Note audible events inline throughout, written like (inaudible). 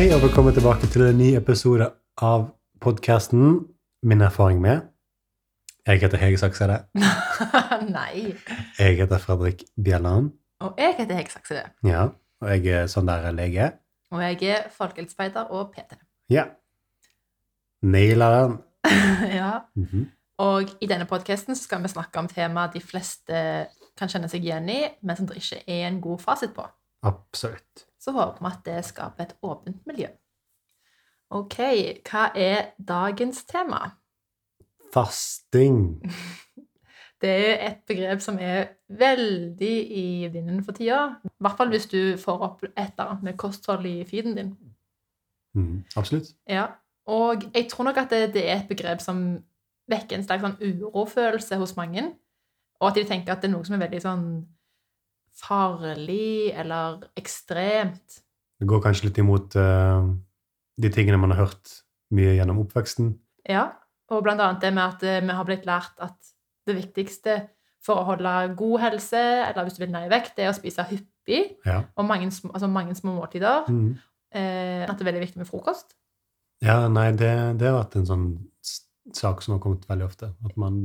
Hei, og velkommen tilbake til en ny episode av podkasten Min erfaring med. Jeg heter Hege Saksede. (laughs) Nei. Jeg heter Fredrik Bjelland. Og jeg heter Hege Saksede. Ja, og jeg er sånn der lege. Og jeg er folkehelsespeider og PT. Ja. Naila den. (laughs) ja. Mhm. Og i denne podkasten skal vi snakke om temaer de fleste kan kjenne seg igjen i, men som det ikke er en god fasit på. Absolutt. Så håper vi at det skaper et åpent miljø. Ok, hva er dagens tema? Fasting. (laughs) Det er et begrep som er veldig i vinden for tida. I hvert fall hvis du får opp et eller annet med kosthold i feeden din. Mm, Absolutt. Ja, og jeg tror nok at det, det er et begrep som vekker en sterk sånn urofølelse hos mange, og at de tenker at det er noe som er veldig sånn farlig eller ekstremt. Det går kanskje litt imot uh, de tingene man har hørt mye gjennom oppveksten. Ja, og blant annet det med at uh, vi har blitt lært at det viktigste for å holde god helse, eller hvis du vil ned i vekt, det er å spise hyppig, Ja. og mange, altså mange små måltider. Mm. Uh, at det er veldig viktig med frokost. Ja, nei, det, det har vært en sånn sak som har kommet veldig ofte. At man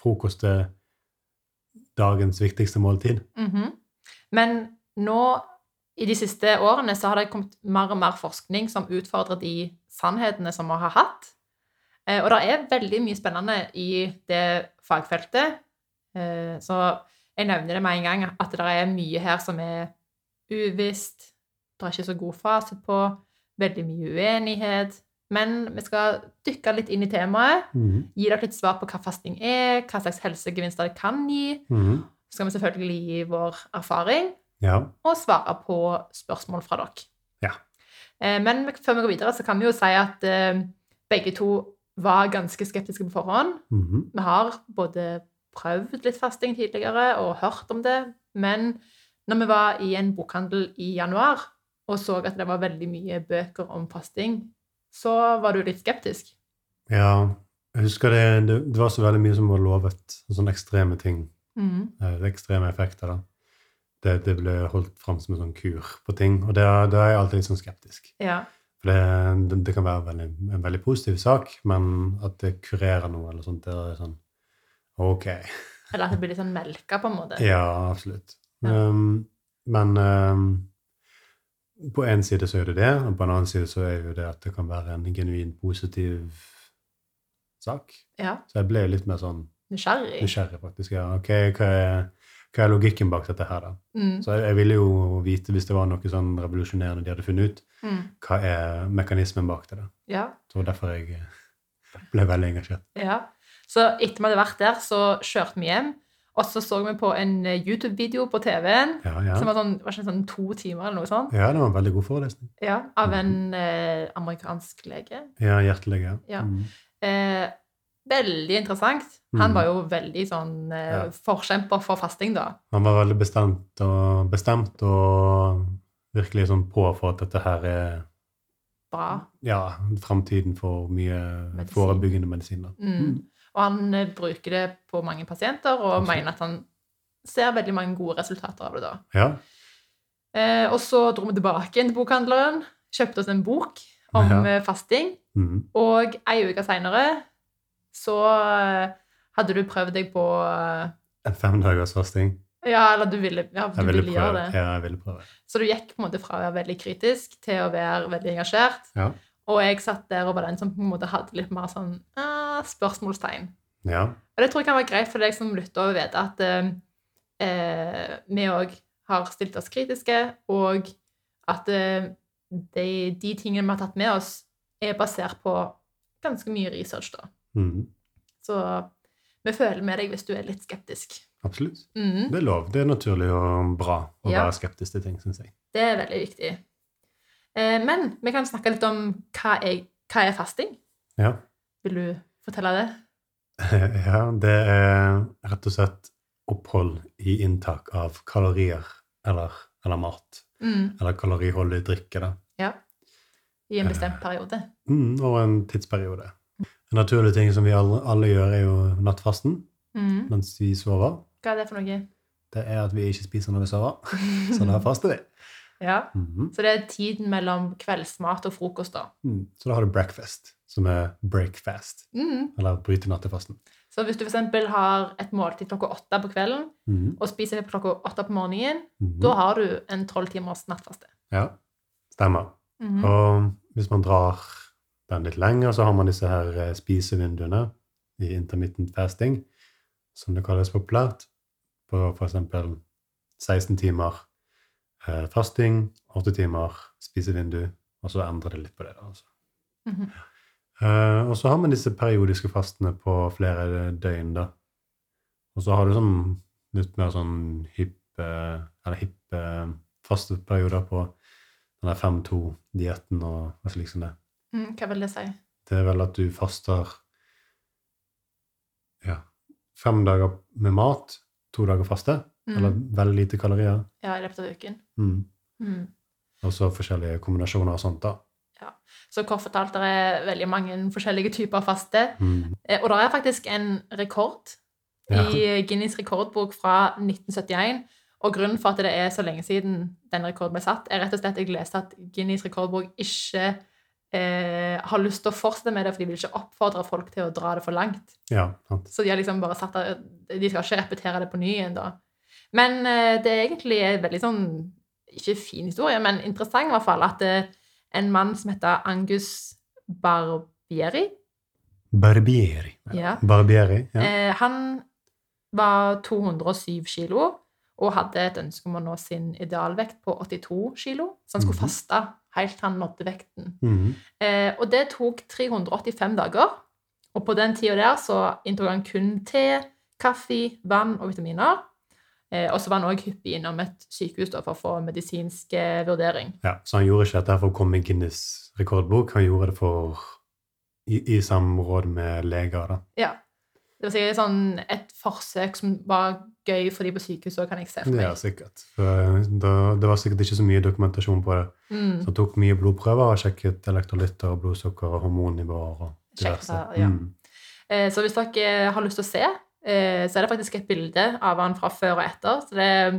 Frokost er dagens viktigste måltid. Mhm. Men nå, i de siste årene, så har det kommet mer og mer forskning som utfordrer de sannhetene som vi har hatt. Eh, Og det er veldig mye spennende i det fagfeltet. Eh, Så jeg nevner det med en gang, at det er mye her som er uvisst. Det er ikke så god fasit på. Veldig mye uenighet. Men vi skal dykke litt inn i temaet. Mhm. Gi dere litt svar på hva fasting er, hva slags helsegevinster det kan gi. Mhm. Så skal vi selvfølgelig gi vår erfaring Ja. og svare på spørsmål fra dere. Ja. Eh, Men før vi går videre, så kan vi jo si at eh, begge to var ganske skeptiske på forhånd. Mhm. Vi har både prøvd litt fasting tidligere og hørt om det, men når vi var i en bokhandel i januar og så at det var veldig mye bøker om fasting, så var du litt skeptisk. ja. Jeg husker det, det, det var så veldig mye som var lovet. Sånne ekstreme ting. Mhm. eh, Ekstreme effekter. da. Det, det ble holdt fram som en sånn kur på ting. Og da er jeg alltid litt sånn skeptisk. Ja. For det, det, det kan være veldig, en veldig positiv sak, men at det kurerer noe eller sånt, det er sånn Ok. Eller at det blir litt sånn melka, på en måte. Ja, absolutt. Ja. Um, men um, på en side så er det det, og på en annen side så er jo det at det kan være en genuint positiv sak. Ja. Så jeg ble litt mer sånn Nysgjerrig. nysgjerrig, faktisk. Ja, ok, hva er, hva er logikken bak dette her, da? Mm. Så jeg, jeg ville jo vite, hvis det var noe sånn revolusjonerende de hadde funnet ut, Mm. hva er mekanismen bak det, da? Ja. Så det var derfor jeg (laughs) ble veldig engasjert. Ja. Så etter vi hadde vært der, så kjørte vi hjem. Og så så vi på en eh, YouTube-video på TV-en Ja, ja. som var sånn, var sånn to timer eller noe sånt. ja, det var en veldig god forelesning. Ja, av en eh, amerikansk lege. Ja, hjertelege. Ja. Mm. Eh, veldig interessant. Han Mhm. var jo veldig sånn eh, forkjemper for fasting, da. Han var veldig bestemt og, bestemt og virkelig sånn på for at dette her er Bra. ja, framtiden for mye Medisin. forebyggende medisin. Da. Mm. Og han eh, bruker det på mange pasienter, og okay. mener at han ser veldig mange gode resultater av det da. Ja. Eh, og så dro vi tilbake inn til bokhandleren, kjøpte oss en bok om Ja. eh, fasting. Mm. Og ei uke seinere så eh, hadde du prøvd deg på en En femdagers fasting. Ja, eller du ville, ja, du ville ville gjøre det. Ja, jeg ville prøve. Så du gikk på en måte fra å være veldig kritisk til å være veldig engasjert. Ja. Og jeg satt der og var den som på en måte hadde litt mer sånn ah, spørsmålstegn. Ja. Og det tror jeg kan være greit for deg som lytter å vite at eh, eh, vi òg har stilt oss kritiske, og at eh, de, de tingene vi har tatt med oss, er basert på ganske mye research, da. Mm. Så vi føler med deg hvis du er litt skeptisk. Absolutt. Mm. Det er lov. Det er naturlig og bra å Ja. være skeptisk til ting, syns jeg. Det er veldig viktig. Eh, men vi kan snakke litt om hva er, hva er fasting. Ja. Vil du fortelle det? (laughs) ja, det er rett og slett opphold i inntak av kalorier eller, eller mat. Mm, Eller kaloriholdig drikke, da. ja. I en bestemt periode. Mm, og en tidsperiode. En naturlig ting som vi alle, alle gjør, er jo nattfasten Mm. mens vi sover. Hva er det for noe? Det er at vi ikke spiser når vi sover, (laughs) så da faster vi. Ja. -hmm. Så det er tiden mellom kveldsmat og frokost, da. Mm. Så da har du breakfast, som er breakfast, mm. eller bryte nattefasten. Så hvis du f.eks. har et måltid klokka åtte på kvelden mm. og spiser klokka åtte på morgenen, mm. da har du en tolv timers nattfaste. Ja, stemmer. Mm. Og hvis man drar den litt lenger, så har man disse her eh, spisevinduene i intermittent fasting, som det kalles populært, på eksempel 16 timer eh, fasting, 8 timer spisevindu, og så endrer det litt på det. altså. Mm Eh, og så har man disse periodiske fastene på flere døgn, da. Og så har du sånn litt mer sånn hippe eh, eller hippe eh, faste perioder på den der 5-2-dietten og hva slik som det. Mm, Hva vil det si? Det er vel at du faster ja, fem dager med mat, to dager faste, Mm. eller veldig lite kalorier. Ja, i løpet av uken. Mm. Mm. Og så forskjellige kombinasjoner og sånt, da. Så kort fortalt, det er veldig mange forskjellige typer faste. Mm. Eh, Og det er faktisk en rekord Ja. i Guinness rekordbok fra 1971. Og grunnen for at det er så lenge siden den rekorden ble satt, er rett og slett at jeg leste at Guinness rekordbok ikke eh, har lyst til å fortsette med det, for de vil ikke oppfordre folk til å dra det for langt. ja, sant. Så de har liksom bare satt der, de skal ikke repetere det på ny igjen da. Men eh, det er egentlig en veldig sånn, ikke fin historie, men interessant i hvert fall, at eh, en mann som heter Angus Barbieri, Barbieri. Ja. Barbieri, ja. eh, han var 207 kilo, og hadde et ønske om å nå sin idealvekt på 82 kilo, så han skulle Mhm. faste helt til han nådde vekten. Mhm. Eh, og det tok 385 dager. Og på den tida der så inntok han kun te, kaffe, vann og vitaminer. Eh, og så var han òg hyppig innom et sykehus for å få medisinsk eh, vurdering. Ja, så han gjorde ikke dette for å komme i Guinness rekordbok, han gjorde det for i, i samråd med leger, da. Ja. Det var sikkert sånn et forsøk som var gøy for de på sykehuset òg, kan jeg se for meg. Ja, sikkert. For da, det var sikkert ikke så mye dokumentasjon på det. Mm. Så han tok mye blodprøver og sjekket elektrolytter og blodsukker og hormonnivåer og diverse. Sjekket, ja. Mm. Eh, så hvis dere har lyst til å se, eh, så er det faktisk et bilde av han fra før og etter. Så det er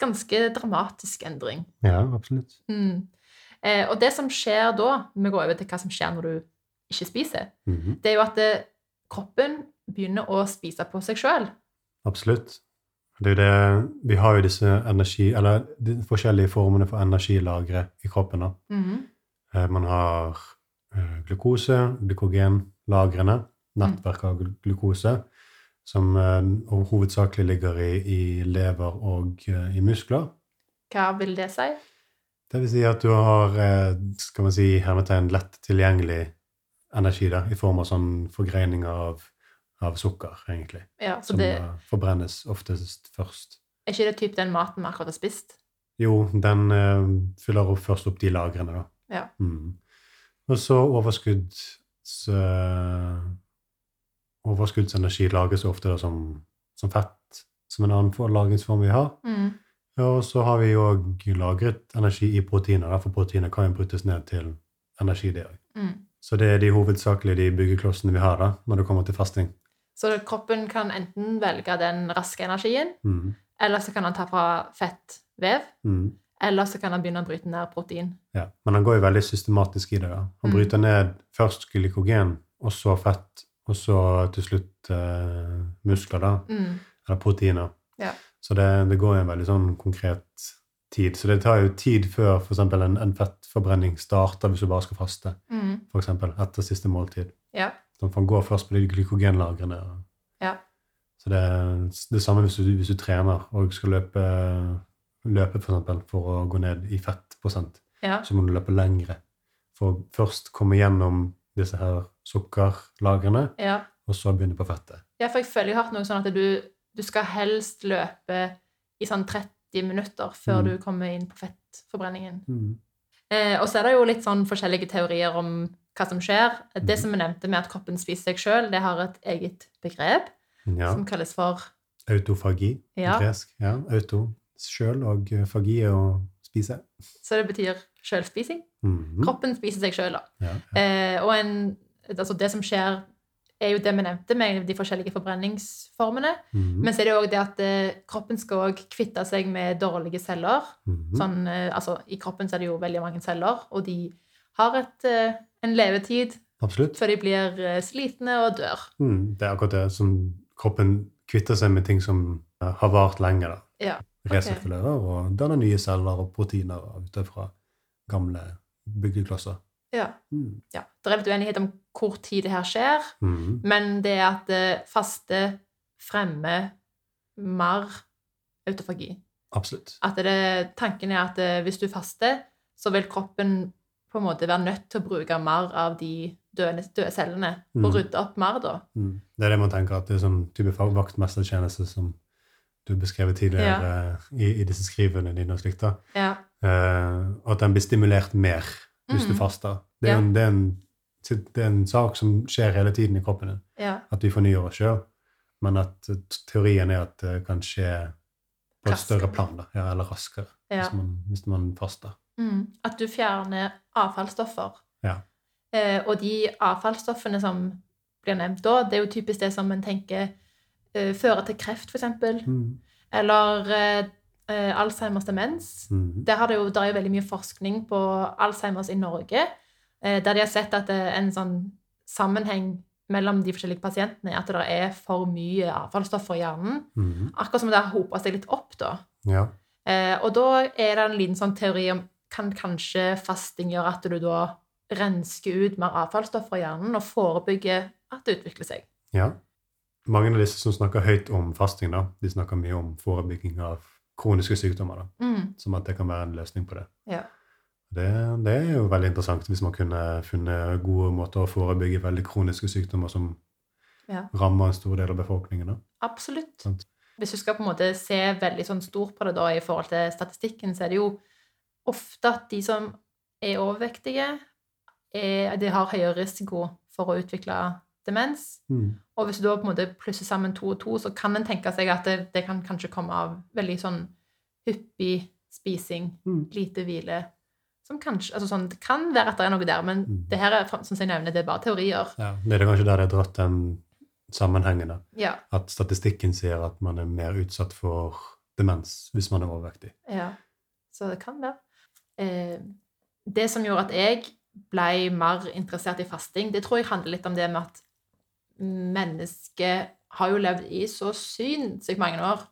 ganske dramatisk endring. ja, absolutt. Mm. Eh, og det som skjer da, vi går over til hva som skjer når du ikke spiser, Mhm. det er jo at det, kroppen begynner å spise på seg sjøl. Absolutt. Det det, vi har jo disse energi, eller de forskjellige formene for energilagre i kroppen. Da. Mhm. Eh, Man har eh, glukose, glykogenlagrene, nettverk av glu- glukose, som eh, hovedsakelig ligger i, i lever og eh, i muskler. Hva vil det si? Det vil si at du har eh, skal man si, hermetegn lett tilgjengelig energi da, i form av sånn forgreininger av, av sukker, egentlig. Ja, så Som det, forbrennes oftest først. Er ikke det typ den maten vi akkurat har spist? Jo, den uh, fyller opp først opp de lagrene, da. Ja. Mm. Og så overskudds... eh, overskuddsenergi lages ofte da som, som fett, som en annen for- lagringsform vi har. Mm. Og så har vi òg lagret energi i proteiner, da, for proteiner kan jo brytes ned til energi, det. Mm. Så det er de hovedsakelig de byggeklossene vi har da, når det kommer til fasting. Så kroppen kan enten velge den raske energien, Mm. eller så kan han ta fra fettvev, Mm. eller så kan han begynne å bryte ned protein. Ja. Men han går jo veldig systematisk i det. da. Han Mm. bryter ned først glykogen, og så fett, og så til slutt eh, muskler, da. Mm. Eller proteiner. Ja. Så det, det går i en veldig sånn konkret tid. Så det tar jo tid før for eksempel en, en fettforbrenning starter hvis du bare skal faste. Mm. For eksempel etter siste måltid. Ja. Så man går først på de glykogenlagrene. og- Ja. Så det er det samme hvis du, hvis du trener og skal løpe, løpe for, eksempel, for å gå ned i fettprosent. ja. Så må du løpe lengre for å først komme gjennom disse her sukkerlagrene, ja. og så begynne på fettet. Ja, for jeg føler jeg har hatt noe sånn at du, du skal helst løpe i sånn 30 minutter før Mm. du kommer inn på fettforbrenningen. Mm. Eh, og så er det jo litt sånn forskjellige teorier om hva som skjer. Det Mhm. som vi nevnte med at kroppen spiser seg sjøl, det har et eget begrep Ja. som kalles for Autofagi. Ja. Gresk. Ja. Auto sjøl, og fagi er å spise. Så det betyr sjølspising. Mhm. Kroppen spiser seg sjøl, da. Ja, ja. Eh, og en, altså det som skjer er jo det vi nevnte med de forskjellige forbrenningsformene. Mhm. Men så er det òg det at eh, kroppen skal òg kvitte seg med dårlige celler. Mhm. Sånn, eh, altså, I kroppen så er det jo veldig mange celler, og de har et, eh, en levetid Absolutt. før de blir slitne og dør. Mm, det er akkurat det som kroppen kvitter seg med ting som har vart lenge. da. Ja, Resirkulerer og danner nye celler og proteiner ut fra gamle byggeklosser. Ja. Mm. ja. Det er litt uenighet om hvor tid det her skjer, mm. men det er at eh, faste fremmer mer autofagi. Absolutt. At det, tanken er at eh, hvis du faster, så vil kroppen på en måte være nødt til å bruke mer av de døde, døde cellene Mm. og rydde opp mer, da. Mm. Det er det man tenker, at det er sånn type vaktmestertjeneste som du beskrev tidligere ja. i, i disse skrivene dine og slikt. da. Ja. Uh, og at den blir stimulert mer hvis du Mhm. faster. Det er, Ja. en, det, er en, det er en sak som skjer hele tiden i kroppen din. ja. At vi fornyer oss sjøl. Men at eh, teorien er at det kan skje på et Raskere. større plan. da, ja, Eller raskere, hvis, man, hvis man faster. Mm. At du fjerner avfallsstoffer. Ja. Eh, og de avfallsstoffene som blir nevnt da, det er jo typisk det som en tenker eh, fører til kreft, f.eks. Mm. Eller eh, eh, Alzheimers demens. Mm. Der, har det jo, der er jo veldig mye forskning på Alzheimers i Norge, eh, der de har sett at det er en sånn sammenheng mellom de forskjellige pasientene, at det er for mye avfallsstoffer i hjernen. Mm. Akkurat som det har hopa seg litt opp, da. Ja. Eh, og da er det en liten sånn teori om kan kanskje fasting gjøre at du da rensker ut mer avfallsstoffer i hjernen og forebygger at det utvikler seg. ja. Mange av disse som snakker høyt om fasting, da, de snakker mye om forebygging av kroniske sykdommer. Mm. Som at det kan være en løsning på det. Ja. Det, det er jo veldig interessant hvis man kunne funnet gode måter å forebygge veldig kroniske sykdommer som Ja. rammer en stor del av befolkningen. da. Absolutt. Sant. Hvis du skal på en måte se veldig sånn stort på det da i forhold til statistikken, så er det jo ofte at de som er overvektige, er, de har høyere risiko for å utvikle demens. Mm. Og hvis du da på en måte plusser sammen to og to, så kan en tenke seg at det, det kan kanskje komme av veldig sånn hyppig spising, Mm. lite hvile. Som kanskje, altså sånn, Det kan være at det er noe der, men Mm. det her er som jeg nevner, det er bare teorier. Ja, det er kanskje der det er dratt den sammenhengen. Ja, At statistikken sier at man er mer utsatt for demens hvis man er overvektig. ja. Så det kan være. Eh, det som gjorde at jeg ble mer interessert i fasting, det tror jeg handler litt om det med at mennesket har jo levd i så sinnssykt mange år.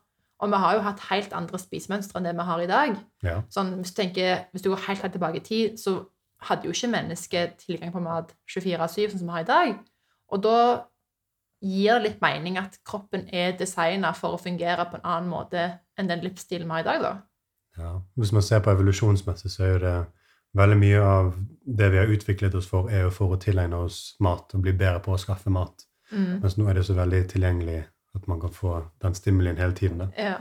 Og vi har jo hatt helt andre spisemønstre enn det vi har i dag. Ja. Sånn, hvis, du tenker, hvis du går helt, helt tilbake i tid, så hadde jo ikke mennesket tilgang på mat 24-7, sånn som vi har i dag. Og da gir det litt mening at kroppen er designa for å fungere på en annen måte enn den livsstilen vi har i dag, da. Ja. Hvis man ser på evolusjonsmessig, så er jo det veldig mye av det vi har utviklet oss for, er jo for å tilegne oss mat og bli bedre på å skaffe mat. Mm. Mens nå er det så veldig tilgjengelig at man kan få den stimulien hele tiden. Ja.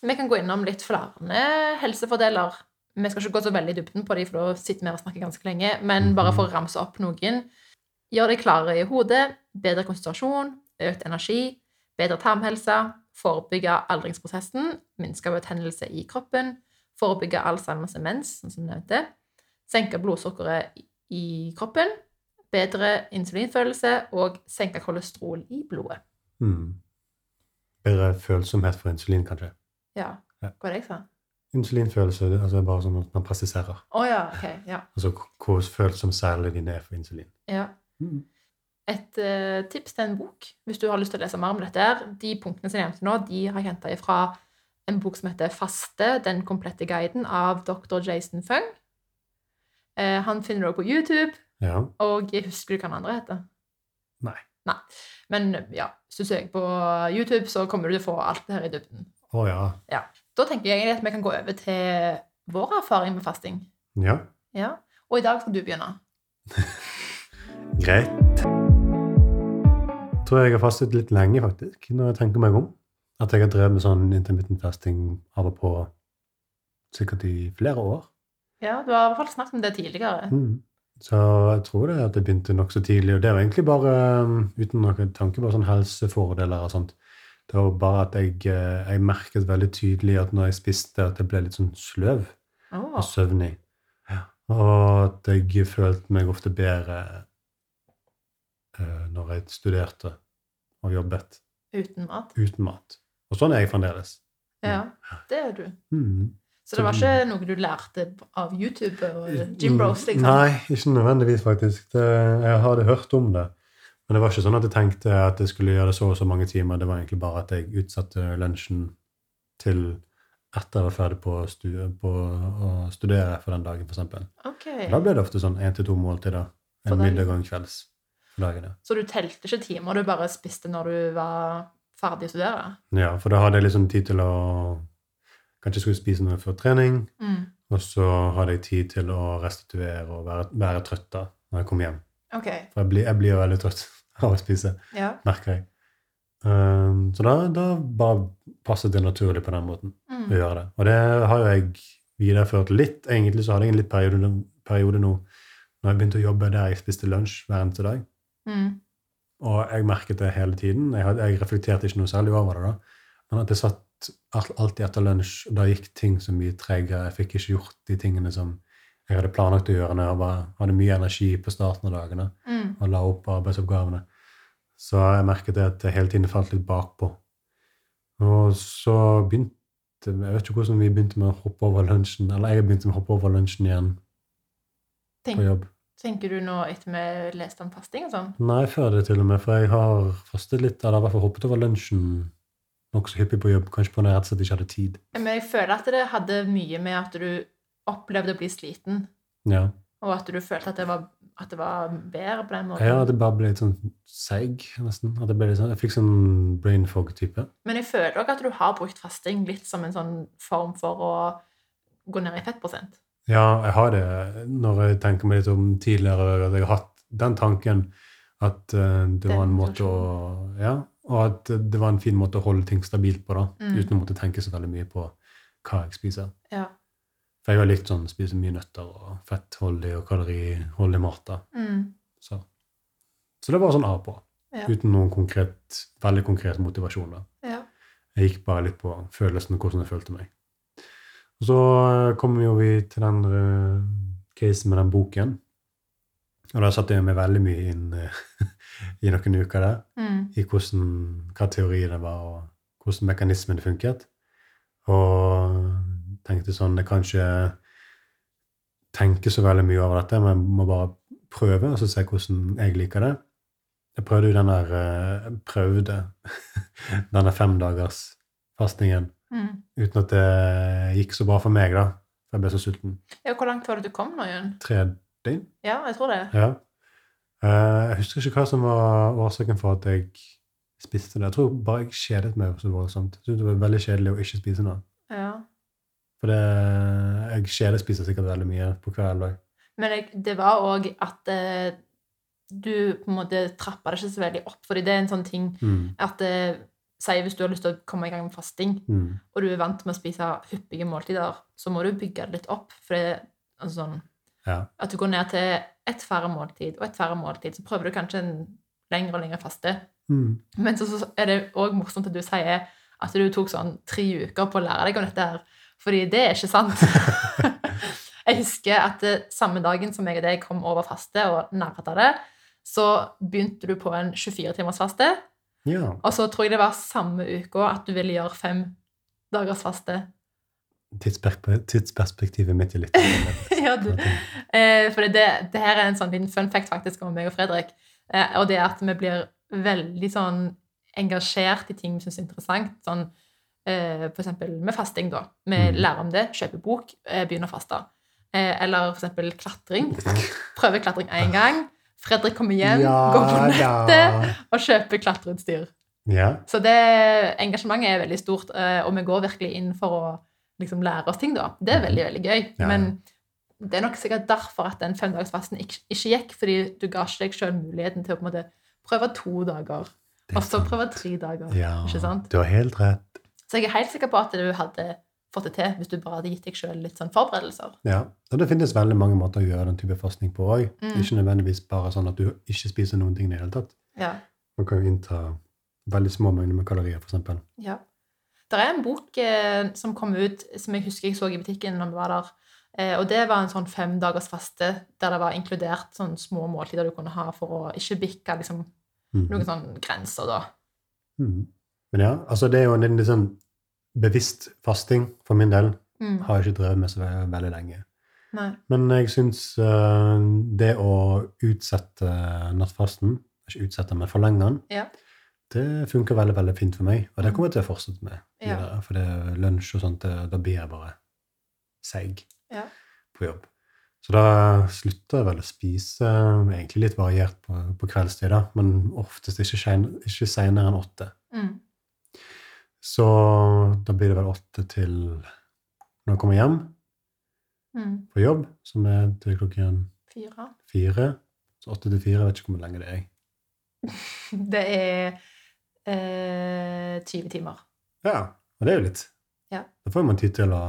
Vi kan gå innom litt flere helsefordeler. Vi skal ikke gå så veldig i dybden på dem, for da sitter vi og snakker ganske lenge. Men bare for å ramse opp noen. Gjør deg klarere i hodet, bedre konsentrasjon, økt energi, bedre tarmhelse, forebygge aldringsprosessen, minske betennelse i kroppen, forebygge Alzheimers demens, sånn som nevnte, senke blodsukkeret i kroppen, bedre insulinfølelse og senke kolesterol i blodet. Mm. Bedre følsomhet for insulin, kanskje. Ja, hva var det jeg sa? Insulinfølelse det er altså bare sånn at man presiserer. Oh, ja, ok. Ja. Altså hvor følsom særlig dine er for insulin. ja. Mm. Et uh, tips til en bok, hvis du har lyst til å lese mer om dette her. De punktene som jeg nevnte nå, de har jeg henta fra en bok som heter Faste, den komplette guiden av dr. Jason Fung. Uh, han finner du også på YouTube, Ja. og husker du hva den andre heter? Nei. Nei. Men ja, hvis du søker på YouTube, så kommer du til å få alt det her i dybden. Å ja. ja. Da tenker jeg egentlig at vi kan gå over til vår erfaring med fasting. Ja. Ja. Og i dag skal du begynne. (laughs) Greit. Jeg tror jeg har fastet litt lenge, faktisk, når jeg tenker meg om. At jeg har drevet med sånn intermittent fasting av og på sikkert i flere år. Ja, du har i hvert fall snakket om det tidligere. Mm. Så jeg tror det at det begynte nokså tidlig. Og det var egentlig bare um, uten noen tanke på sånn helsefordeler og sånt. Det var bare at jeg, eh, jeg merket veldig tydelig at når jeg spiste, at jeg ble litt sånn sløv oh. og søvnig. Og at jeg følte meg ofte bedre eh, når jeg studerte og jobbet Uten mat. uten mat. Og sånn er jeg fremdeles. Ja, det er du. Mm. Så det var ikke noe du lærte av YouTube og Jim Rose, liksom? Nei, ikke nødvendigvis, faktisk. Det, jeg hadde hørt om det. Men det var ikke sånn at jeg tenkte at jeg skulle gjøre det så og så mange timer. Det var egentlig bare at jeg utsatte lunsjen til etter jeg var ferdig på, på å studere for den dagen, f.eks. Okay. Da ble det ofte sånn én til to måltider. En middag og en kvelds for dagen. Ja. Så du telte ikke timer, du bare spiste når du var ferdig å studere? ja, for da hadde jeg liksom tid til å Kanskje skulle spise noe før trening, Mm. og så hadde jeg tid til å restituere og være, være trøtt da når jeg kom hjem. Ok. For jeg blir, jeg blir jo veldig trøtt (laughs) av å spise. Ja. merker jeg. Um, så da, da bare passet det naturlig på den måten å Mm. gjøre det. Og det har jo jeg videreført litt. Egentlig så hadde jeg en litt periode, periode nå når jeg begynte å jobbe der jeg spiste lunsj hver eneste dag. Mm. Og jeg merket det hele tiden. Jeg, hadde, jeg reflekterte ikke noe særlig over det da. Men at jeg satt alltid etter lunsj, og da gikk ting så mye tregere. Jeg fikk ikke gjort de tingene som jeg hadde planlagt å gjøre når jeg var, hadde mye energi på starten av dagene Mm. og la opp arbeidsoppgavene. Så jeg merket det at jeg hele tiden falt litt bakpå. Og så begynte Jeg vet ikke hvordan vi begynte med å hoppe over lunsjen. Eller jeg begynte med å hoppe over lunsjen igjen på jobb. tenker du nå etter vi leste om fasting og sånn? Nei, før det til og med, for jeg har fastet litt, eller i hvert fall hoppet over lunsjen nokså hyppig på jobb. Kanskje på når jeg rett og slett ikke hadde tid. Men jeg føler at det hadde mye med at du opplevde å bli sliten, Ja, og at du følte at det var, at det var bedre på den måten. ja det bare ble litt sånn seig, nesten. At jeg, ble litt sånn, jeg fikk sånn brain fog-type. Men jeg føler også at du har brukt fasting litt som en sånn form for å gå ned i fettprosent. Ja, jeg har det når jeg tenker meg litt om tidligere. At jeg har hatt den tanken at eh, det Den var en måte å Ja, og at det var en fin måte å holde ting stabilt på, da. Mm. Uten å måtte tenke så veldig mye på hva jeg spiser. Ja. For jeg har likt sånn spise mye nøtter og fettholdig og kaloriholdig mat. da. Mm. Så. så det var sånn av på. Ja. Uten noen konkret, veldig konkret motivasjon. da. ja. Jeg gikk bare litt på følelsen og hvordan jeg følte meg. Og så eh, kommer jo vi til den uh, casen med den boken. Og da satte jeg meg veldig mye inn eh, (laughs) i noen uker der, Mm. i hvordan, hva teoriene var, og hvordan mekanismene funket. Og tenkte sånn Jeg kan ikke tenke så veldig mye over dette, men jeg må bare prøve og så se hvordan jeg liker det. Jeg prøvde jo den der eh, prøvde (laughs) denne femdagers fastingen Mm. uten at det gikk så bra for meg, da. Jeg ble så sulten. ja. Hvor langt var det du kom nå, Jørn? Tre døgn? Ja, jeg tror det. Ja. Eh, jeg husker ikke hva som var årsaken for at jeg spiste det. Jeg tror bare jeg kjedet meg så voldsomt. Jeg syntes det var veldig kjedelig å ikke spise noe. Ja. For det, jeg kjedespiser sikkert veldig mye på kvelden òg. Men det var òg at eh, du på en måte trappa det ikke så veldig opp, fordi det er en sånn ting Mm. at eh, Si hvis du har lyst til å komme i gang med fasting, Mm. og du er vant med å spise hyppige måltider, så må du bygge det litt opp. For det altså sånn Ja. at du går ned til ett færre måltid og et færre måltid, så prøver du kanskje en lengre og lengre faste. Mm. Men så, så er det òg morsomt at du sier at du tok sånn tre uker på å lære deg om dette her. Fordi det er ikke sant. (laughs) jeg husker at eh, samme dagen som jeg og deg kom over faste og nærmet det, så begynte du på en 24-timers faste. ja. Og så tror jeg det var samme uka at du ville gjøre fem dagers faste. Tidsperspektivet mitt er litt (laughs) ja, du. Eh, for det, det her er en sånn liten fun fact faktisk om meg og Fredrik. Eh, og det er at vi blir veldig sånn engasjert i ting vi syns er interessant. Sånn, eh, for eksempel med fasting, da. Vi Mm. lærer om det, kjøper bok, eh, begynner å faste. Eh, eller for eksempel klatring. (laughs) Prøver klatring én gang. Fredrik kommer hjem, går på nettet og kjøper klatreutstyr. Ja. Så det engasjementet er veldig stort, eh, og vi går virkelig inn for å liksom lære oss ting, da. Det er veldig, veldig gøy. Ja. Men det er nok sikkert derfor at den femdagersfasten ikke, ikke gikk, fordi du ga ikke deg sjøl muligheten til å på en måte prøve to dager, er og så prøve tre dager. Ja, Ikke sant? du har helt rett. Så jeg er helt sikker på at du hadde fått det til hvis du bare hadde gitt deg sjøl litt sånn forberedelser. Ja, og Det finnes veldig mange måter å gjøre den type forskning på òg. Mm. Ikke nødvendigvis bare sånn at du ikke spiser noen ting i det hele tatt. Ja. Man kan jo innta veldig små mengder med kalorier, f.eks. ja. Det er en bok eh, som kom ut, som jeg husker jeg så i butikken når vi var der, Eh, og det var en sånn femdagers faste der det var inkludert sånn små måltider du kunne ha for å ikke bikke liksom, Mhm. noen sånne grenser, da. Mm. Men ja, altså det er jo en sånn bevisst fasting for min del. Mm. Har jeg ikke drevet med så veldig lenge. Nei. Men jeg syns det å utsette nattfasten, ikke utsette, men forlenge den, Ja. Det funker veldig veldig fint for meg. Og det kommer jeg til å fortsette med. Ja. For det er lunsj og sånt, da blir jeg bare seig Ja. på jobb. Så da slutter jeg vel å spise egentlig litt variert på, på kveldstid, da, men oftest ikke, ikke senere enn åtte. Mm. Så da blir det vel åtte til når jeg kommer hjem Mm. på jobb, som er til klokken Fire. fire. Så åtte til fire, vet ikke hvor lenge det er. (laughs) Det er eh, 20 timer. Ja, og det er jo litt. Ja. Da får man tid til å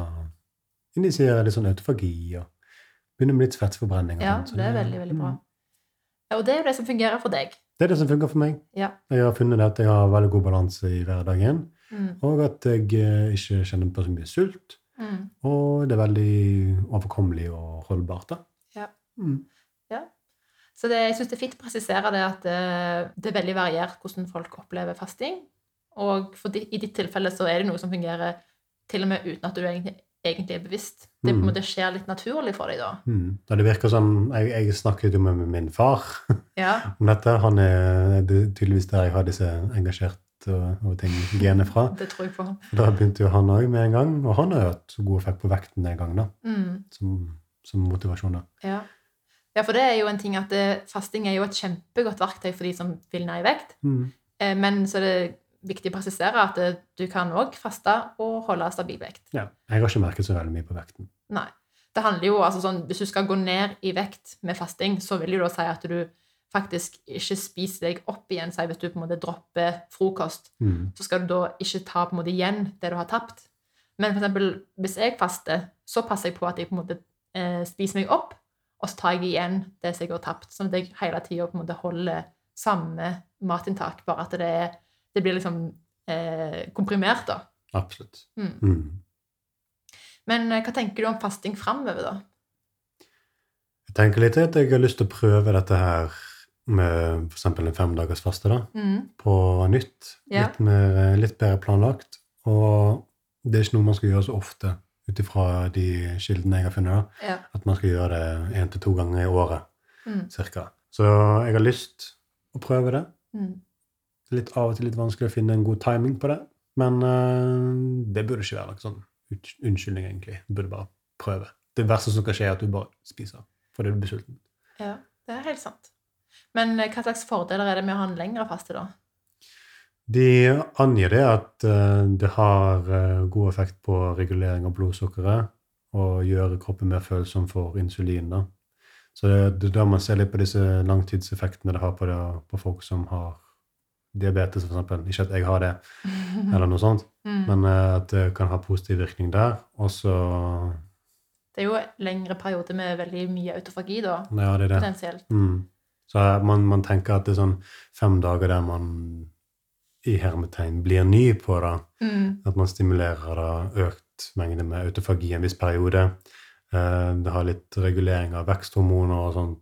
initiere litt sånn autofagi og begynne med litt fettforbrenning. Ja, sånn. så det er veldig, veldig bra. mm, Ja, og det er jo det som fungerer for deg. Det er det som funker for meg. Ja. Jeg har funnet at jeg har veldig god balanse i hverdagen, Mm. og at jeg eh, ikke kjenner på så mye sult. Mm. Og det er veldig overkommelig og holdbart. da. Ja. Mm. Så det, jeg syns det er fint å presisere det at eh, det er veldig variert hvordan folk opplever fasting. Og di, i ditt tilfelle så er det noe som fungerer til og med uten at du egentlig, egentlig er bevisst. Det på en Mm. måte skjer litt naturlig for deg da. Mm. Da det virker som, Jeg, jeg snakket jo med min far (laughs) Ja, om dette. Han er det er tydeligvis der jeg har disse engasjerte og, og ting genet fra. (laughs) det tror jeg på. Da begynte jo han òg med en gang, og han har jo hatt god effekt på vekten en gang, da, Mm. som, som motivasjon. da. Ja. Ja, for det er jo en ting at det, fasting er jo et kjempegodt verktøy for de som vil ned i vekt. Mm. Eh, Men så er det viktig å presisere at eh, du kan òg faste og holde stabil vekt. Ja. Jeg har ikke merket så veldig mye på vekten. Nei. Det handler jo altså sånn, Hvis du skal gå ned i vekt med fasting, så vil det jo da si at du faktisk ikke spiser deg opp igjen. Si hvis du på en måte dropper frokost, Mm. så skal du da ikke ta på en måte igjen det du har tapt. Men for eksempel, hvis jeg faster, så passer jeg på at jeg på en måte eh, spiser meg opp, og så tar jeg igjen det som jeg har tapt. Sånn at jeg hele tida holder samme matinntak, bare at det, er, det blir liksom eh, komprimert, da. Absolutt. Mm. Mm. Men eh, hva tenker du om fasting framover, da? Jeg tenker litt at jeg har lyst til å prøve dette her med f.eks. en femdagers faste da, Mm. på nytt. Ja. Litt, mer, litt bedre planlagt. Og det er ikke noe man skal gjøre så ofte ut ifra de kildene jeg har funnet. Ja. At man skal gjøre det én til to ganger i året Mm. cirka. Så jeg har lyst å prøve det. Mm. Litt av og til litt vanskelig å finne en god timing på det. Men uh, det burde ikke være noen sånn unnskyldning, egentlig. Du burde bare prøve. Det verste som kan skje, er at du bare spiser fordi du blir sulten. Ja, det er helt sant. Men eh, hva slags fordeler er det med å ha en lengre faste, da? De angir det at eh, det har eh, god effekt på regulering av blodsukkeret og gjøre kroppen mer følsom for insulin. Da. Så det, er da man ser litt på disse langtidseffektene det har på, det, på folk som har diabetes, f.eks. Ikke at jeg har det, (laughs) eller noe sånt, Mm. men eh, at det kan ha positiv virkning der. Og så Det er jo en lengre periode med veldig mye autofagi, da, Ja, det det. potensielt. Mm. Så man, man tenker at det er sånn fem dager der man i hermetegn blir ny på det. Mm. At man stimulerer da økt mengde med autofagi en viss periode. Eh, Det har litt regulering av veksthormoner og sånt.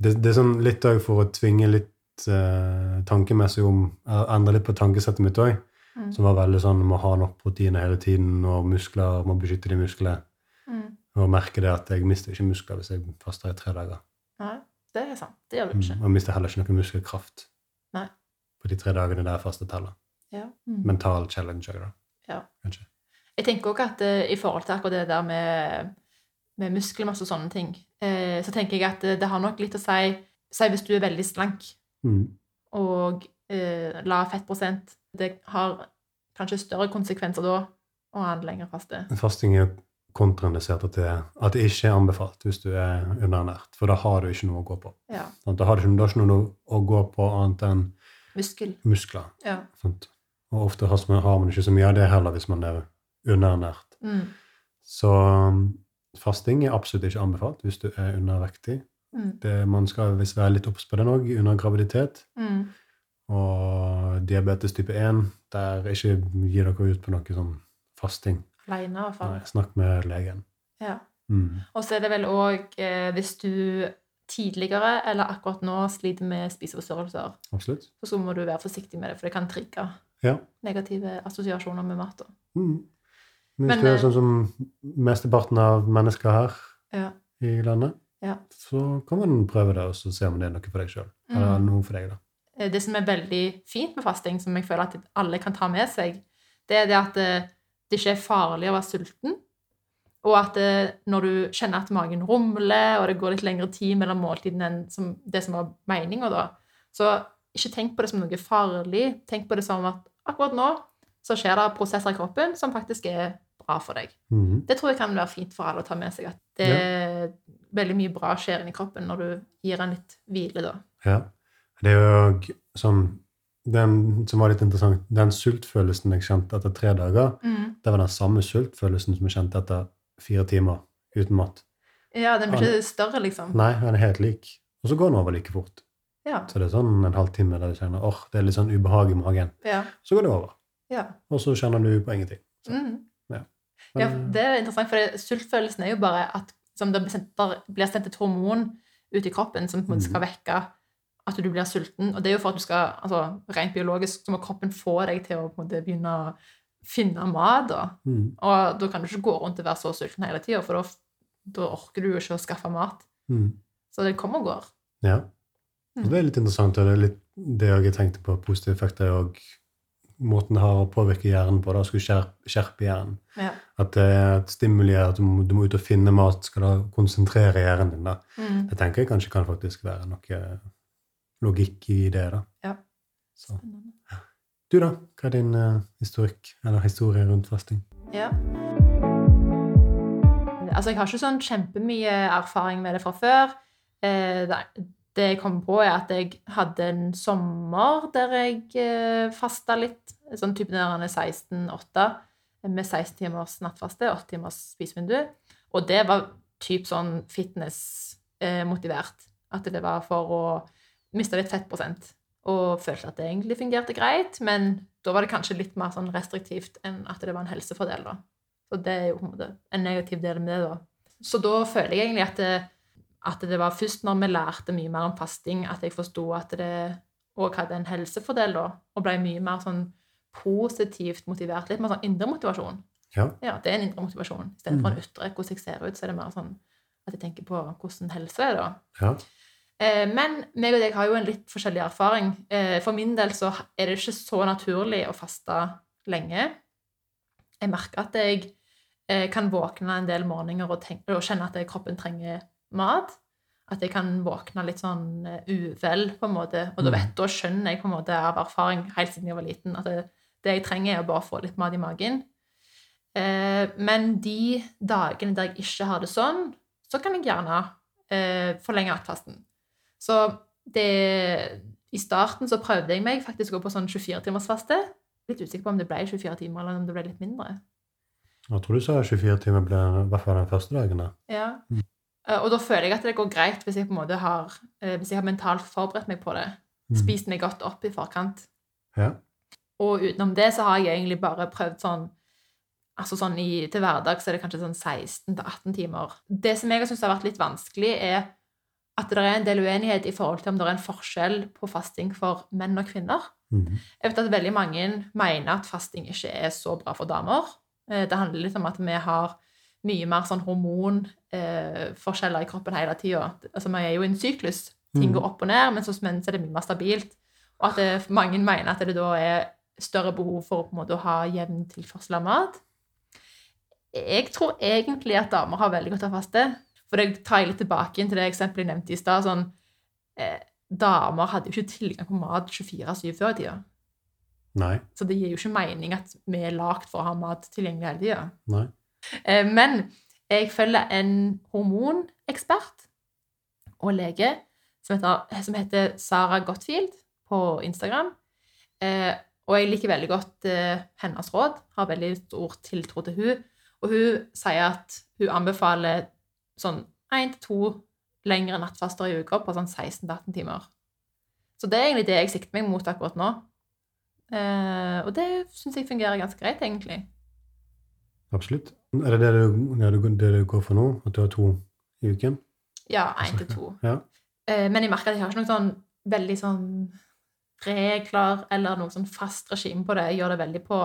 Det, det er sånn litt òg for å tvinge litt eh, tankemessig om eh, Endre litt på tankesettet mitt òg, Mm. som var veldig sånn må ha nok proteiner hele tiden, og muskler, må beskytte de musklene. Mm. Og merke det at jeg mister ikke muskler hvis jeg faster i tre dager. Nei, det er sant. Det gjør du Mm. ikke. Og jeg mister heller ikke noe muskelkraft Nei. På de tre dagene der jeg fastet heller. Ja. Mm. Mental challenge òg, da. Ja. Kanskje. Jeg tenker også at eh, i forhold til akkurat det der med, med muskelmasse og sånne ting, eh, så tenker jeg at det, det har nok litt å si Si hvis du er veldig slank Mm. og eh, lav fettprosent. Det har kanskje større konsekvenser da å ha en lengre faste. Fasting er kontraindisert at det, at det ikke er anbefalt hvis du er underernært. For da har du ikke noe å gå på. Ja. Da har du ikke noe å gå på annet enn Muskel. muskler. Ja. Sant? Og ofte har man, har man ikke så mye av det heller hvis man er underernært. Mm. Så um, fasting er absolutt ikke anbefalt hvis du er undervektig. Mm. Det, man skal visst være litt obs på den òg under graviditet. Mm. Og diabetes type 1, der ikke gi dere ut på noe sånn fasting. Alene. Nei, snakk med legen. Ja. Mm. Og så er det vel òg eh, hvis du tidligere eller akkurat nå sliter med spiseforstyrrelser, Absolutt. så må du være forsiktig med det, for det kan trigge Ja. negative assosiasjoner med mat. Mm. Men hvis Men, er eh, sånn som mesteparten av mennesker her Ja. i landet, Ja. så kan man prøve det, og se om det er noe for deg sjøl. Eller Mm. noe for deg, da. Eh, Det som er veldig fint med fasting, som jeg føler at alle kan ta med seg, det er det at det, det ikke er farlig å være sulten. Og at det, når du kjenner at magen rumler, og det går litt lengre tid mellom måltidene enn som, det som var meninga, da, så ikke tenk på det som noe farlig. Tenk på det som at akkurat nå så skjer det prosesser i kroppen som faktisk er bra for deg. Mhm. Det tror jeg kan være fint for alle å ta med seg. At det er veldig mye bra skjer inni kroppen når du gir den litt hvile, da. Ja. Det er jo som sånn Den som var litt interessant, den sultfølelsen jeg kjente etter tre dager, det var den samme sultfølelsen som jeg kjente etter fire timer uten mat. Ja, den blir ikke større, liksom. Nei, den er helt lik. Og så går den over like fort. Ja. Så det er sånn en halvtime der du kjenner åh, det er litt sånn ubehag i magen. Ja. Så går det over. ja. Og så kjenner du på ingenting. Mm. men, ja det er interessant, for sultfølelsen er jo bare at som det blir sendt, der blir sendt et hormon ut i kroppen som på en måte skal vekke at du blir sulten. Og det er jo for at du skal, altså rent biologisk, så må kroppen få deg til å på en måte begynne å finne mat. da. mm, Og da kan du ikke gå rundt og være så sulten hele tida, for da, da orker du jo ikke å skaffe mat. mm. Så det kommer og går. Ja. Mm. Og det er litt interessant, og det er litt det jeg tenkte på. Positive effekter og måten det har å påvirke hjernen på. da, Skulle skjerpe, skjerpe hjernen. Ja. At det er et stimuli at du må, du må ut og finne mat, skal da konsentrere hjernen din. da. Mm. Det tenker jeg kanskje kan faktisk være noe logikk i det. da. Ja. Så. Spennende. Du, da? Hva er din uh, historikk, eller historie rundt fasting? Ja. Altså, jeg har ikke sånn kjempemye erfaring med det fra før. Eh, det, jeg kom på, er at jeg hadde en sommer der jeg eh, fasta litt. Sånn type der 16-8, med 16 timers nattfaste, 8 timers spisevindu. Og det var typ sånn fitness-motivert. at det var for å miste litt fettprosent. Og følte at det egentlig fungerte greit, men da var det kanskje litt mer sånn restriktivt enn at det var en helsefordel. da. Så det er jo på en måte en negativ del med det. da. Så da føler jeg egentlig at det, at det var først når vi lærte mye mer om fasting, at jeg forsto at det òg hadde en helsefordel, da, og ble mye mer sånn positivt motivert. Litt mer sånn indre motivasjon. Ja. Ja, det er en indre motivasjon. Istedenfor en ytre, hvordan jeg ser ut, så er det mer sånn at jeg tenker på hvordan helse er, da. Ja. Eh, Men meg og deg har jo en litt forskjellig erfaring. Eh, For min del så er det ikke så naturlig å faste lenge. Jeg merker at jeg eh, kan våkne en del morgener og, tenke, og kjenne at kroppen trenger mat. At jeg kan våkne litt sånn uvel, på en måte. Og da, vet, da skjønner jeg på en måte av erfaring helt siden jeg var liten, at det, det jeg trenger, er å bare få litt mat i magen. Men de dagene der jeg ikke har det sånn, så kan jeg gjerne forlenge nattfasten. Så det I starten så prøvde jeg meg faktisk å gå på sånn 24-timersfaste. Litt usikker på om det ble 24 timer, eller om det ble litt mindre. Jeg tror du sa 24 timer ble i hvert fall den første dagen. da. Ja. Mm. Og da føler jeg at det går greit hvis jeg på en måte har, eh, hvis jeg har mentalt forberedt meg på det. Mm. Spist meg godt opp i forkant. Ja. Og utenom det så har jeg egentlig bare prøvd sånn Altså sånn i, Til hverdags er det kanskje sånn 16-18 timer. Det som jeg har syntes har vært litt vanskelig, er at det er en del uenighet i forhold til om det er en forskjell på fasting for menn og kvinner. Mm. Jeg vet at veldig mange mener at fasting ikke er så bra for damer. Eh, Det handler litt om at vi har mye mer sånn hormonforskjeller i kroppen hele tida. Altså, vi er jo i en syklus. Ting Mhm. går opp og ned, men hos menn er det mye mer stabilt. Og at det, mange mener at det da er større behov for måte, å ha jevn tilførsel av mat. Jeg tror egentlig at damer har veldig godt av faste. For det tar jeg litt tilbake inn til det eksempelet jeg nevnte i stad. Sånn, eh, damer hadde jo ikke tilgang på mat 24-7 før i tida. Nei. Så det gir jo ikke mening at vi er lagd for å ha mat tilgjengelig hele tida. Eh, Men jeg følger en hormonekspert og lege som heter, som heter Sara Gottfield på Instagram. Eh, Og jeg liker veldig godt eh, hennes råd. Har veldig stor tiltro til hun. Og hun sier at hun anbefaler sånn én til to lengre nattfaster i uka på sånn 16-18 timer. Så det er egentlig det jeg sikter meg mot akkurat nå. Eh, og det syns jeg fungerer ganske greit, egentlig. Absolutt. Er det det du, det du, det du går for nå? At du har to i uken? Ja, én til to. Ja. Eh, Men jeg merker at jeg har ikke noen sånn veldig sånn regler eller noe sånn fast regime på det. Jeg gjør det veldig på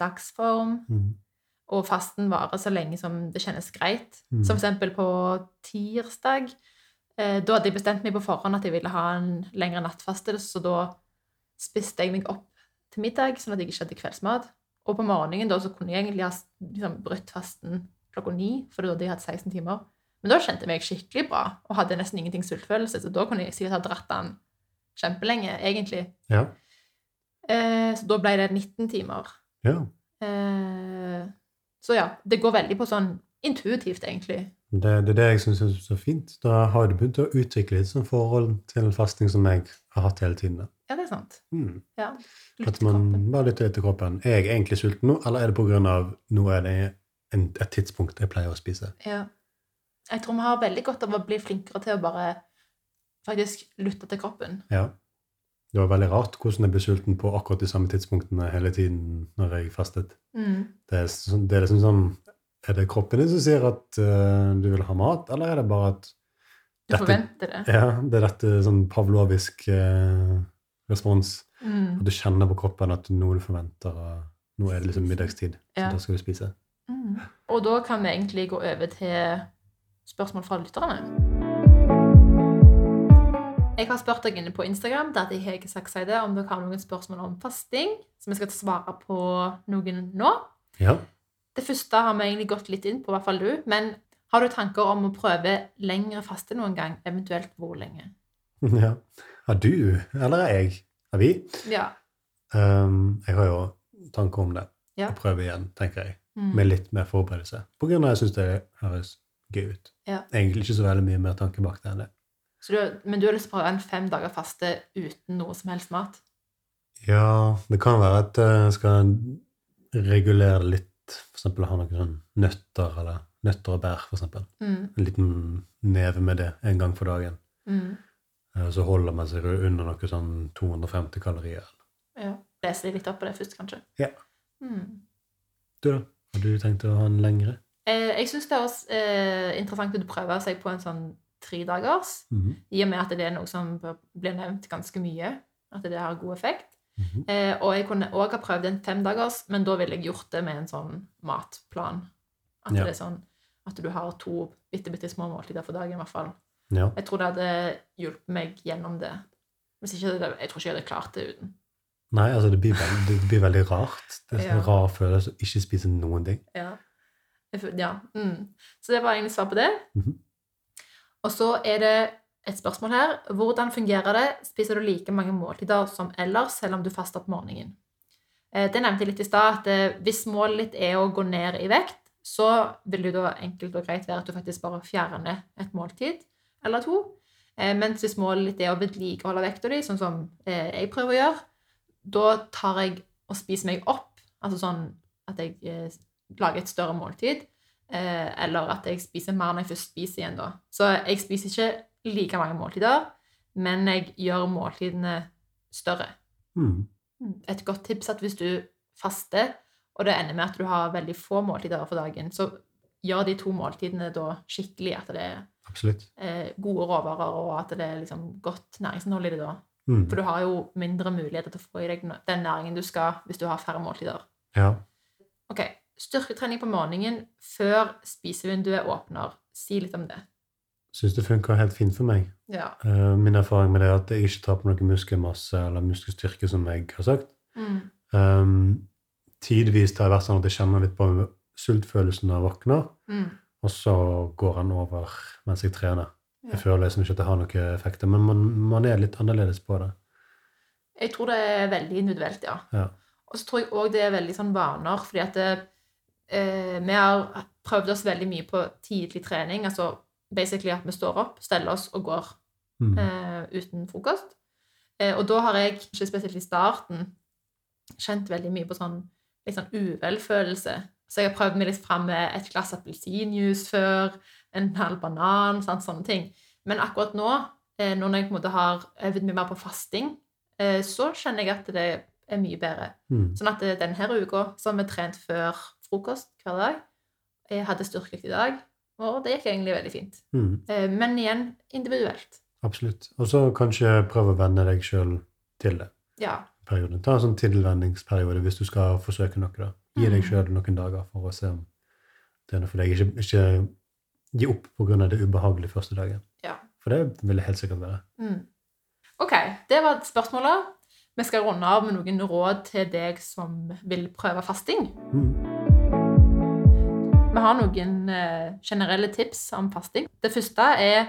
dagsform, Mm. Og fasten varer så lenge som det kjennes greit. Mm. Som eksempel på tirsdag. Eh, Da hadde jeg bestemt meg på forhånd at jeg ville ha en lengre nattfaste, så da spiste jeg meg opp til middag, sånn at jeg ikke hadde kveldsmat. Og på morgenen da, så kunne jeg egentlig ha liksom, brutt fasten klokka ni, for da hadde jeg hatt 16 timer. Men da kjente jeg meg skikkelig bra, og hadde nesten ingenting sultfølelse, så da kunne jeg sikkert ha dratt den kjempelenge, egentlig. Ja. Eh, så da ble det 19 timer. ja. Eh, så ja, det går veldig på sånn intuitivt, egentlig. Det, det er det jeg syns er så fint. Da har du begynt å utvikle et sånt forhold til fasting som jeg har hatt hele tiden. Ja, det er sant. Mm. Ja. At man bare lytter til kroppen. Er jeg egentlig sulten nå, eller er det av nå er det en, et tidspunkt jeg pleier å spise? Ja. Jeg tror vi har veldig godt av å bli flinkere til å bare faktisk lytte til kroppen. Ja. Det var veldig rart hvordan jeg ble sulten på akkurat de samme tidspunktene hele tiden når jeg fastet. Mm. Det er, det er liksom sånn Er det kroppen din som sier at uh, du vil ha mat, eller er det bare at Du forventer det. Ja, det er dette sånn pavlovisk uh, respons. Mm. At du kjenner på kroppen at noe du forventer, og nå er det liksom middagstid, så da skal vi spise. Mm. Og da kan vi egentlig gå over til spørsmål fra lytterne. Jeg har spurt dere inne på Instagram der jeg seg det, om dere har noen spørsmål om fasting, så vi skal svare på noen nå. Ja. Det første har vi egentlig gått litt inn på, i hvert fall du. Men har du tanker om å prøve lengre faste noen gang? Eventuelt hvor lenge? (laughs) ja. Har du, eller er jeg? Har vi? Ja. Um, jeg har jo tanker om det. Ja. Å prøve igjen, tenker jeg. Mm. Med litt mer forberedelse. På grunn av at jeg syns det høres gøy ut. Ja. Egentlig ikke så veldig mye mer tanke bak det enn det. Så du, men du har lyst til å prøve en fem dager faste uten noe som helst mat? Ja, det kan være at jeg skal regulere litt. For eksempel ha noen sånn nøtter, eller nøtter og bær, for eksempel. Mm. En liten neve med det en gang for dagen. Mm. Eh, Så holder man seg under noe sånn 250 kalorier. Ja. Lese litt opp på det først, kanskje? Ja. Mm. Du, da? Har du tenkt å ha en lengre? Eh, jeg syns det også eh, interessant at du prøver seg på en sånn tredagers, Mhm. i og med at det er noe som blir nevnt ganske mye. At det har god effekt. Mhm. Eh, og jeg kunne òg ha prøvd en femdagers, men da ville jeg gjort det med en sånn matplan. At Ja. det er sånn at du har to bitte, bitte små måltider for dagen, i hvert fall. Ja. Jeg tror det hadde hjulpet meg gjennom det. Hvis ikke, jeg tror ikke jeg hadde klart det uten. Nei, altså det blir, veldig, det blir veldig rart. Det er en Ja. rar følelse å ikke spise noen ting. Ja. Ja. Mm. Så det var egentlig svar på det. Mhm. Og så er det et spørsmål her. Hvordan fungerer det? Spiser du like mange måltider som ellers, selv om du faster på morgenen? Eh, Det nevnte jeg litt i stad, at eh, hvis målet ditt er å gå ned i vekt, så vil det da enkelt og greit være at du faktisk bare fjerner et måltid eller to. Eh, Mens hvis målet ditt er å vedlikeholde vekta di, sånn som jeg prøver å gjøre, da tar jeg og spiser meg opp. Altså sånn at jeg lager et større måltid. Eh, eller at jeg spiser mer når jeg først spiser igjen, da. Så jeg spiser ikke like mange måltider, men jeg gjør måltidene større. Mm. Et godt tips er at hvis du faster, og det ender med at du har veldig få måltider for dagen, så gjør de to måltidene da skikkelig. At det er Absolutt. eh, gode råvarer, og at det er liksom godt næringsinnhold i det da. Mm. For du har jo mindre muligheter til å få i deg den næringen du skal hvis du har færre måltider. Ja. Ok, Styrketrening på morgenen før spisevinduet åpner. Si litt om det. Syns det funker helt fint for meg. Ja. Eh, min erfaring med det er at jeg ikke tar på noe muskelmasse eller muskelstyrke, som jeg har sagt. Mm. Um, tidvis har det vært sånn at jeg kjenner litt på sultfølelsen når jeg våkner, Mm. og så går den over mens jeg trener. Ja. Jeg føler liksom ikke at det har noen effekter, men man, man er litt annerledes på det. Jeg tror det er veldig individuelt, ja. Ja. Og så tror jeg òg det er veldig sånn vaner, fordi at det, eh, vi har prøvd oss veldig mye på tidlig trening. Altså basically at vi står opp, steller oss og går Mm. eh, uten frokost. Eh, og da har jeg, ikke spesielt i starten, kjent veldig mye på sånn litt sånn uvelfølelse. Så jeg har prøvd meg litt fram med et glass appelsinjuice før, en halv banan, sant, sånne ting. Men akkurat nå, eh, nå når jeg på en måte har øvd mye mer på fasting, eh, så kjenner jeg at det er mye bedre. Mm. Sånn at eh, denne uka så har vi trent før frokost hver dag. jeg hadde styrkeløft i dag, og det gikk egentlig veldig fint. Mm. Eh, Men igjen individuelt. Absolutt. Og så kanskje prøve å venne deg sjøl til det. Ja. perioden. Ta en sånn tilvenningsperiode hvis du skal forsøke noe. da. Gi deg Mm. sjøl noen dager for å se om det er noe for deg. Ikke, ikke gi opp pga. det ubehagelige første dagen. Ja. For det vil det helt sikkert være. Mm. OK, det var spørsmålet. Vi skal runde av med noen råd til deg som vil prøve fasting. Mm. Vi har noen eh, generelle tips om fasting. Det første er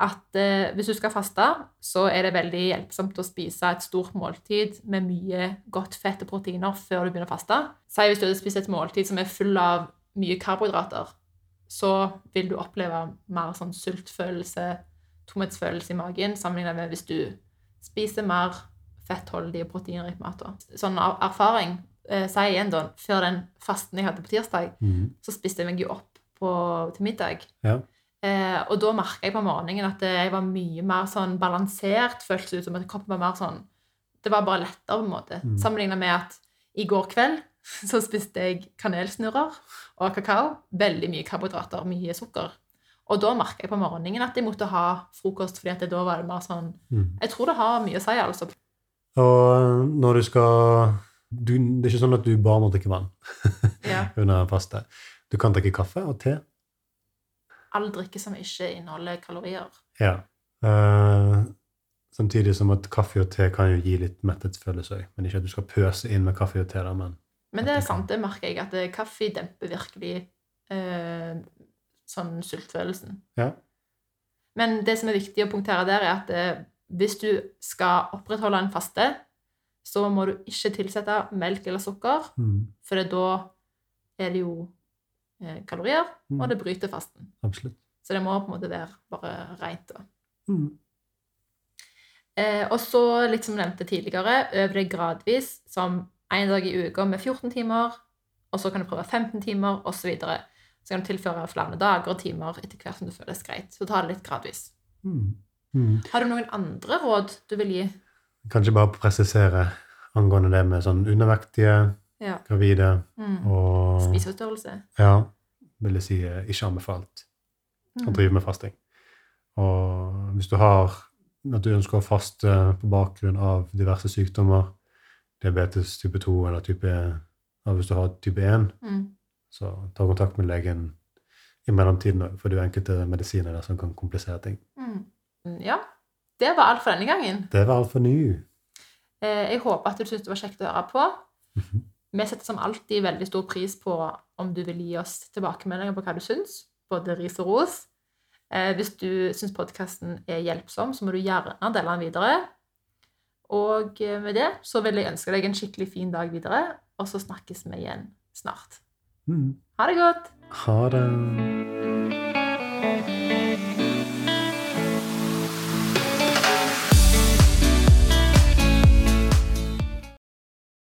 at eh, hvis du skal faste, så er det veldig hjelpsomt å spise et stort måltid med mye godt fett og proteiner før du begynner å faste. Si hvis du hadde spist et måltid som er full av mye karbohydrater, så vil du oppleve mer sånn sultfølelse, tomhetsfølelse i magen, sammenlignet med hvis du spiser mer fettholdig og proteinrik mat. Sånn erfaring, eh, si igjen da, før den fasten jeg hadde på tirsdag, Mm. så spiste jeg meg jo opp på, til middag. Ja. Eh, og da merka jeg på morgenen at jeg var mye mer sånn balansert. Føltes ut som at kroppen var mer sånn Det var bare lettere, på en måte. Mm. Sammenligna med at i går kveld (laughs) så spiste jeg kanelsnurrer og kakao. Veldig mye karbohydrater, mye sukker. Og da merka jeg på morgenen at jeg måtte ha frokost, fordi at det da var det mer sånn Mm. Jeg tror det har mye å si, altså. Og når du skal du, Det er ikke sånn at du bare må drikke vann (laughs) Ja. (laughs) under faste. Du kan drikke kaffe og te. All drikke som ikke inneholder kalorier. Ja. Uh, samtidig som at kaffe og te kan jo gi litt mettetsfølelse òg. Men ikke at du skal pøse inn med kaffe og te, da, men Men det er sant, det merker jeg, at eh, kaffe demper virkelig uh, sånn sultfølelsen. Ja. Men det som er viktig å punktere der, er at uh, hvis du skal opprettholde en faste, så må du ikke tilsette melk eller sukker, mm, for da er det jo eh, kalorier, Mm. og det bryter fasten. absolutt. Så det må på en måte være bare rent. da. Mm. Eh, og så, litt som jeg nevnte tidligere, øv deg gradvis som en dag i uka med 14 timer, og så kan du prøve 15 timer, osv. Så, videre. så kan du tilføre flere dager og timer etter hvert som det føles greit. Så ta det litt gradvis. Mm. Mm. Har du noen andre råd du vil gi? Kanskje bare presisere angående det med sånn undervektige, Ja. gravide Mm. og Spiseforstyrrelse? Ja, vil jeg si ikke anbefalt å Mm. drive med fasting. Og hvis du har at du ønsker å faste på bakgrunn av diverse sykdommer, diabetes type 2 eller type ja, Hvis du har type 1, Mm. så ta kontakt med legen i mellomtiden, for det er jo enkelte medisiner der som kan komplisere ting. Mm. Ja. Det var alt for denne gangen. Det var alt for nå. Eh, jeg håper at du syntes det var kjekt å høre på. Mhm. Vi setter som alltid veldig stor pris på om du vil gi oss tilbakemeldinger på hva du syns, både ris og ros. Eh, hvis du syns podkasten er hjelpsom, så må du gjerne dele den videre. Og eh, med det så vil jeg ønske deg en skikkelig fin dag videre, og så snakkes vi igjen snart. Mm. Ha det godt! Ha det.